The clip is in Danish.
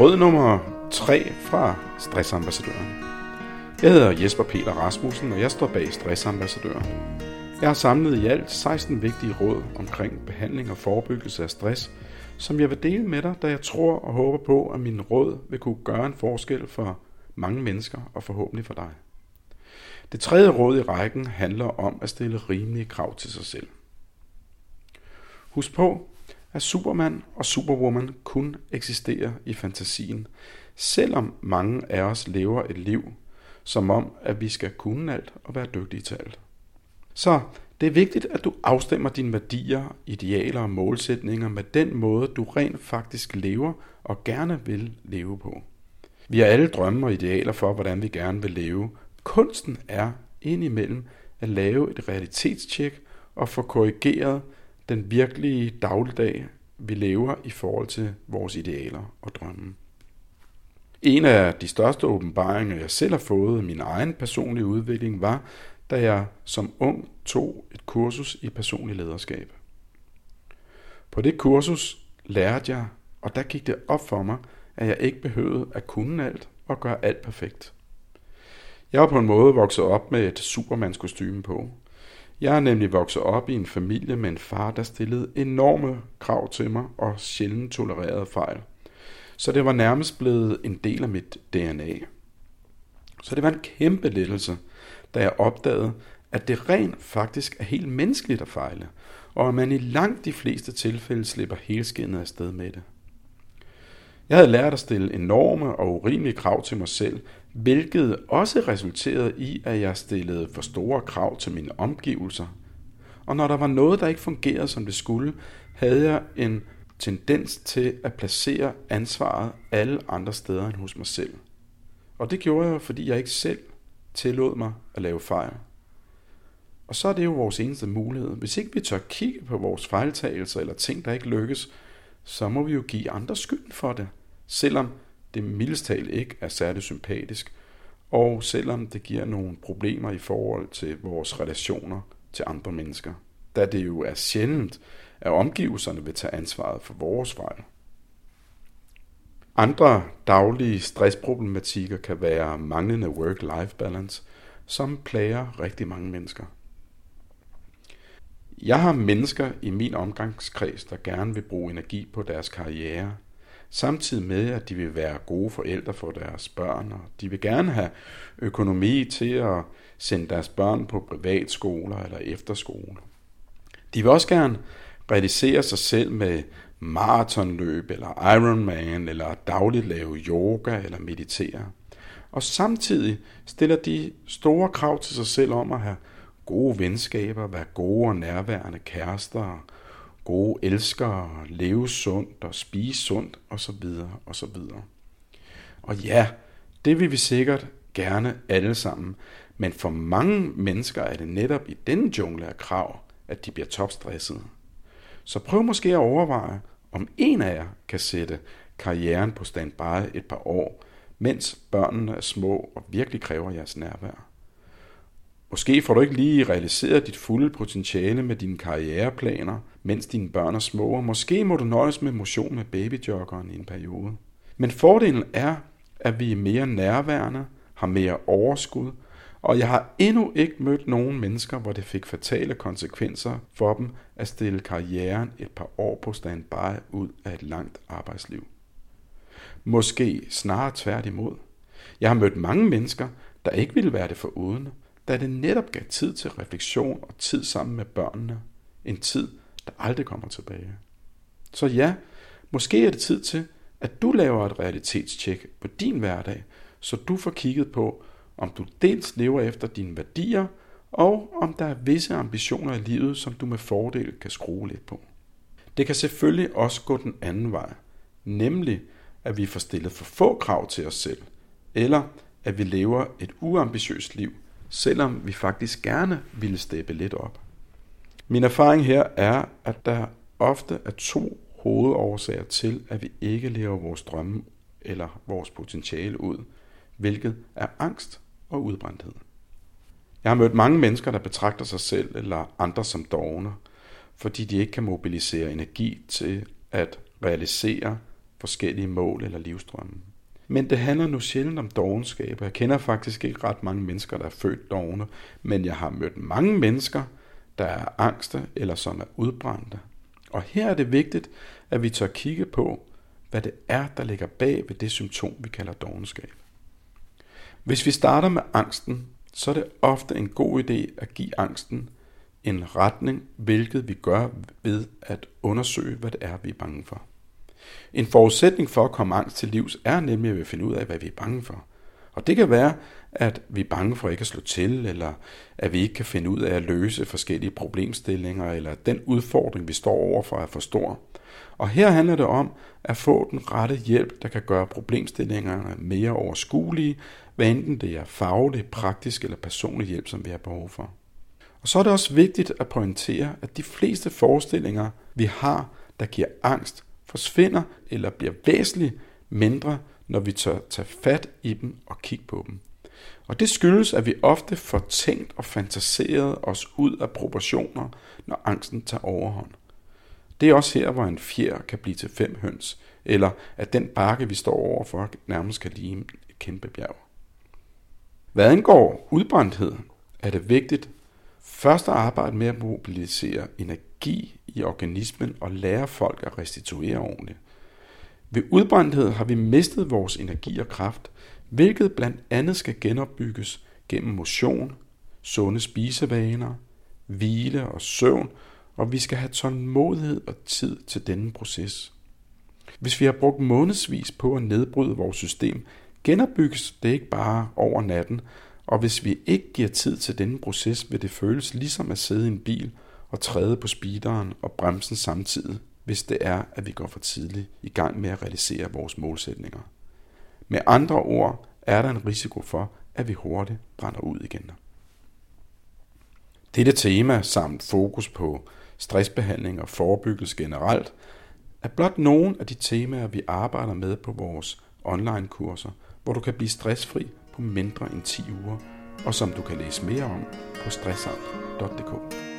Råd nummer 3 fra Stressambassadøren. Jeg hedder Jesper Peter Rasmussen, og jeg står bag Stressambassadøren. Jeg har samlet i alt 16 vigtige råd omkring behandling og forebyggelse af stress, som jeg vil dele med dig, da jeg tror og håber på, at mine råd vil kunne gøre en forskel for mange mennesker og forhåbentlig for dig. Det tredje råd i rækken handler om at stille rimelige krav til sig selv. Husk på, at Superman og Superwoman kun eksisterer i fantasien, selvom mange af os lever et liv, som om, at vi skal kunne alt og være dygtige til alt. Så det er vigtigt, at du afstemmer dine værdier, idealer og målsætninger med den måde, du rent faktisk lever og gerne vil leve på. Vi har alle drømme og idealer for, hvordan vi gerne vil leve. Kunsten er indimellem at lave et realitetstjek og få korrigeret den virkelige dagligdag, vi lever i forhold til vores idealer og drømme. En af de største åbenbaringer, jeg selv har fået i min egen personlige udvikling, var, da jeg som ung tog et kursus i personlig lederskab. På det kursus lærte jeg, og der gik det op for mig, at jeg ikke behøvede at kunne alt og gøre alt perfekt. Jeg var på en måde vokset op med et supermandskostyme på. Jeg er nemlig vokset op i en familie med en far, der stillede enorme krav til mig og sjældent tolererede fejl. Så det var nærmest blevet en del af mit DNA. Så det var en kæmpe lettelse, da jeg opdagede, at det rent faktisk er helt menneskeligt at fejle, og at man i langt de fleste tilfælde slipper helskindet afsted med det. Jeg havde lært at stille enorme og urimelige krav til mig selv, hvilket også resulterede i, at jeg stillede for store krav til mine omgivelser. Og når der var noget, der ikke fungerede, som det skulle, havde jeg en tendens til at placere ansvaret alle andre steder end hos mig selv. Og det gjorde jeg, fordi jeg ikke selv tillod mig at lave fejl. Og så er det jo vores eneste mulighed. Hvis ikke vi tør kigge på vores fejltagelser eller ting, der ikke lykkes, så må vi jo give andre skylden for det, selvom det mildest talt ikke er særlig sympatisk, og selvom det giver nogle problemer i forhold til vores relationer til andre mennesker, da det jo er sjældent, at omgivelserne vil tage ansvaret for vores fejl. Andre daglige stressproblematikker kan være manglende work-life balance, som plager rigtig mange mennesker. Jeg har mennesker i min omgangskreds, der gerne vil bruge energi på deres karriere, samtidig med, at de vil være gode forældre for deres børn, og de vil gerne have økonomi til at sende deres børn på privatskoler eller efterskoler. De vil også gerne realisere sig selv med maratonløb eller Ironman eller dagligt lave yoga eller meditere. Og samtidig stiller de store krav til sig selv om at have gode venskaber, være gode og nærværende kærester, gode elskere, leve sundt og spise sundt osv. osv. Og ja, det vil vi sikkert gerne alle sammen, men for mange mennesker er det netop i denne jungle af krav, at de bliver topstressede. Så prøv måske at overveje, om en af jer kan sætte karrieren på standby et par år, mens børnene er små og virkelig kræver jeres nærvær. Måske får du ikke lige realiseret dit fulde potentiale med dine karriereplaner, mens dine børn er små, og måske må du nøjes med motion med babyjoggeren i en periode. Men fordelen er, at vi er mere nærværende, har mere overskud, og jeg har endnu ikke mødt nogen mennesker, hvor det fik fatale konsekvenser for dem at stille karrieren et par år på standby ud af et langt arbejdsliv. Måske snarere tværtimod. Jeg har mødt mange mennesker, der ikke ville være det for uden, da det netop gav tid til refleksion og tid sammen med børnene. En tid, der aldrig kommer tilbage. Så ja, måske er det tid til, at du laver et realitetstjek på din hverdag, så du får kigget på, om du dels lever efter dine værdier, og om der er visse ambitioner i livet, som du med fordel kan skrue lidt på. Det kan selvfølgelig også gå den anden vej, nemlig at vi får stillet for få krav til os selv, eller at vi lever et uambitiøst liv, selvom vi faktisk gerne ville steppe lidt op. Min erfaring her er, at der ofte er to hovedårsager til, at vi ikke lever vores drømme eller vores potentiale ud, hvilket er angst og udbrændthed. Jeg har mødt mange mennesker, der betragter sig selv eller andre som dogne, fordi de ikke kan mobilisere energi til at realisere forskellige mål eller livstrømme. Men det handler nu sjældent om dogenskab, jeg kender faktisk ikke ret mange mennesker, der er født dogne, men jeg har mødt mange mennesker, der er angste eller som er udbrændte. Og her er det vigtigt, at vi tør kigge på, hvad det er, der ligger bag ved det symptom, vi kalder dogenskab. Hvis vi starter med angsten, så er det ofte en god idé at give angsten en retning, hvilket vi gør ved at undersøge, hvad det er, vi er bange for. En forudsætning for at komme angst til livs er nemlig at vi finder ud af, hvad vi er bange for. Og det kan være, at vi er bange for ikke at slå til, eller at vi ikke kan finde ud af at løse forskellige problemstillinger, eller at den udfordring, vi står overfor, er for stor. Og her handler det om at få den rette hjælp, der kan gøre problemstillingerne mere overskuelige, hvad enten det er faglig, praktisk eller personlig hjælp, som vi har behov for. Og så er det også vigtigt at pointere, at de fleste forestillinger, vi har, der giver angst, forsvinder eller bliver væsentligt mindre, når vi tør tage fat i dem og kigge på dem. Og det skyldes, at vi ofte får tænkt og fantaseret os ud af proportioner, når angsten tager overhånd. Det er også her, hvor en fjer kan blive til fem høns, eller at den bakke, vi står overfor, nærmest kan ligne et kæmpe bjerg. Hvad angår udbrændthed, er det vigtigt først at arbejde med at mobilisere energi i organismen og lære folk at restituere ordentligt. Ved udbrændthed har vi mistet vores energi og kraft, hvilket blandt andet skal genopbygges gennem motion, sunde spisevaner, hvile og søvn, og vi skal have tålmodighed og tid til denne proces. Hvis vi har brugt månedsvis på at nedbryde vores system, genopbygges det ikke bare over natten, og hvis vi ikke giver tid til denne proces, vil det føles ligesom at sidde i en bil og træde på speederen og bremsen samtidig, hvis det er, at vi går for tidligt i gang med at realisere vores målsætninger. Med andre ord er der en risiko for, at vi hurtigt brænder ud igen. Dette tema samt fokus på stressbehandling og forebyggelse generelt er blot nogle af de temaer, vi arbejder med på vores online-kurser, hvor du kan blive stressfri på mindre end 10 uger, og som du kan læse mere om på stressart.dk.